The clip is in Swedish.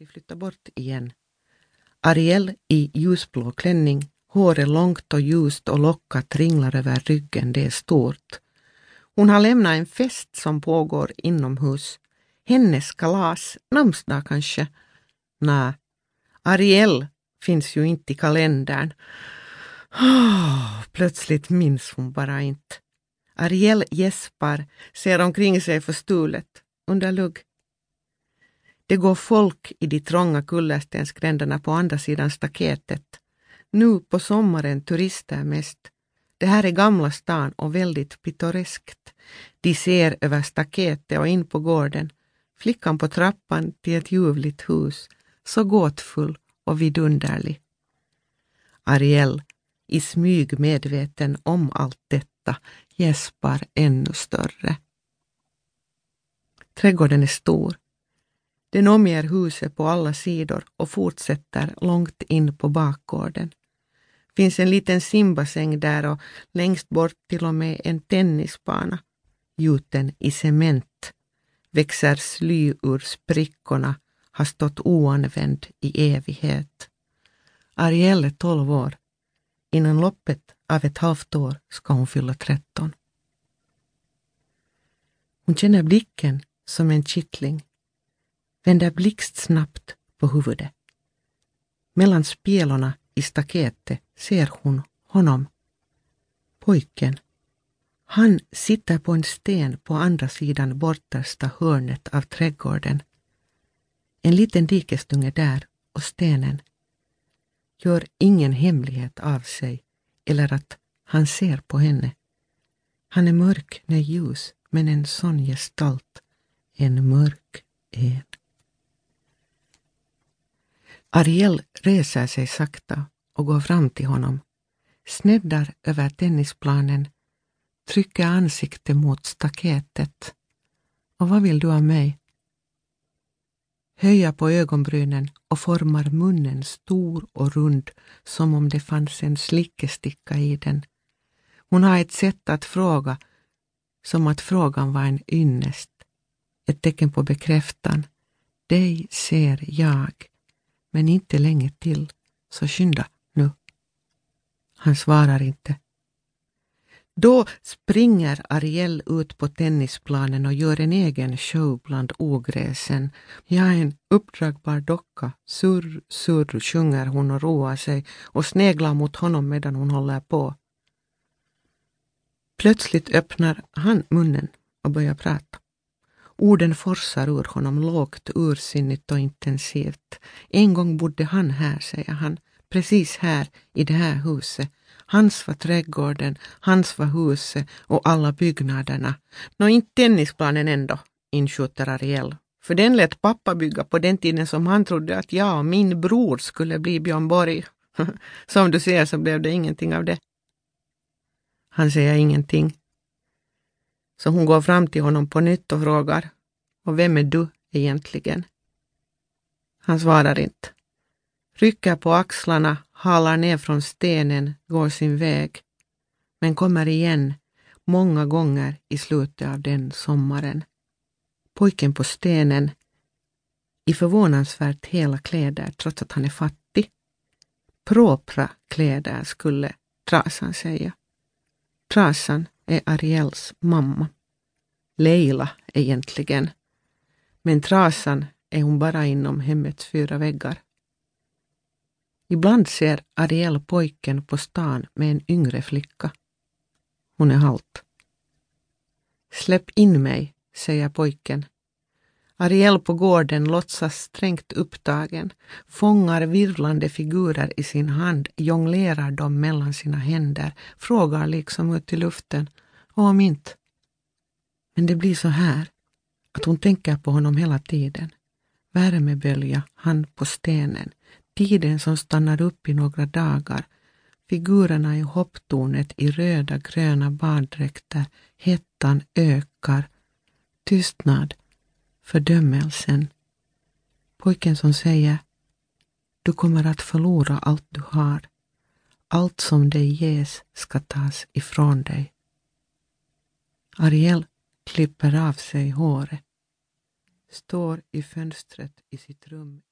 de flyttat bort igen. Ariel i ljusblå klänning, håret långt och ljust och lockat ringlar över ryggen, det är stort. Hon har lämnat en fest som pågår inomhus. Hennes kalas, namnsdag kanske? Nej, Ariel finns ju inte i kalendern. Oh, plötsligt minns hon bara inte. Ariel gäspar, ser omkring sig förstulet, under lugg. Det går folk i de trånga kullerstensgränderna på andra sidan staketet. Nu på sommaren turister mest. Det här är Gamla stan och väldigt pittoreskt. De ser över staketet och in på gården. Flickan på trappan till ett ljuvligt hus, så gåtfull och vidunderlig. Ariel, i smyg medveten om allt detta, gäspar ännu större. Trädgården är stor. Den omger huset på alla sidor och fortsätter långt in på bakgården. finns en liten simbassäng där och längst bort till och med en tennisbana gjuten i cement växer sly ur sprickorna, har stått oanvänd i evighet. Ariel är tolv år. Innan loppet av ett halvt år ska hon fylla tretton. Hon känner blicken som en kittling, vänder blixtsnabbt på huvudet. Mellan spjälorna i staketet ser hon honom, pojken. Han sitter på en sten på andra sidan bortersta hörnet av trädgården. En liten dikestunge där och stenen gör ingen hemlighet av sig eller att han ser på henne. Han är mörk när ljus, men en sån gestalt, en mörk en. Ariel reser sig sakta och går fram till honom, sneddar över tennisplanen, trycker ansiktet mot staketet. Och vad vill du av mig? höja på ögonbrynen och formar munnen stor och rund som om det fanns en slickesticka i den. Hon har ett sätt att fråga som att frågan var en ynnest, ett tecken på bekräftan. Dig ser jag, men inte länge till, så skynda nu. Han svarar inte. Då springer Ariel ut på tennisplanen och gör en egen show bland ogräsen. Jag är en uppdragbar docka. Surr, surr sjunger hon och roar sig och sneglar mot honom medan hon håller på. Plötsligt öppnar han munnen och börjar prata. Orden forsar ur honom lågt, ursinnigt och intensivt. En gång bodde han här, säger han, precis här i det här huset Hans var trädgården, hans var huset och alla byggnaderna. Nå, inte tennisplanen ändå, inskjuter Ariel. För den lät pappa bygga på den tiden som han trodde att jag och min bror skulle bli Björn Borg. Som du ser så blev det ingenting av det. Han säger ingenting. Så hon går fram till honom på nytt och frågar, och vem är du egentligen? Han svarar inte. Rycker på axlarna halar ner från stenen, går sin väg, men kommer igen många gånger i slutet av den sommaren. Pojken på stenen i förvånansvärt hela kläder trots att han är fattig. Propra kläder skulle Trasan säga. Trasan är Ariels mamma. Leila egentligen. Men Trasan är hon bara inom hemmets fyra väggar. Ibland ser Ariel pojken på stan med en yngre flicka. Hon är halt. Släpp in mig, säger pojken. Ariel på gården låtsas strängt upptagen, fångar virvlande figurer i sin hand, jonglerar dem mellan sina händer, frågar liksom ut i luften. Och om inte? Men det blir så här, att hon tänker på honom hela tiden. Värmebölja, hand på stenen, Tiden som stannar upp i några dagar, figurerna i hopptornet i röda gröna baddräkter, hettan ökar, tystnad, fördömelsen. Pojken som säger du kommer att förlora allt du har. Allt som dig ges ska tas ifrån dig. Ariel klipper av sig håret, står i fönstret i sitt rum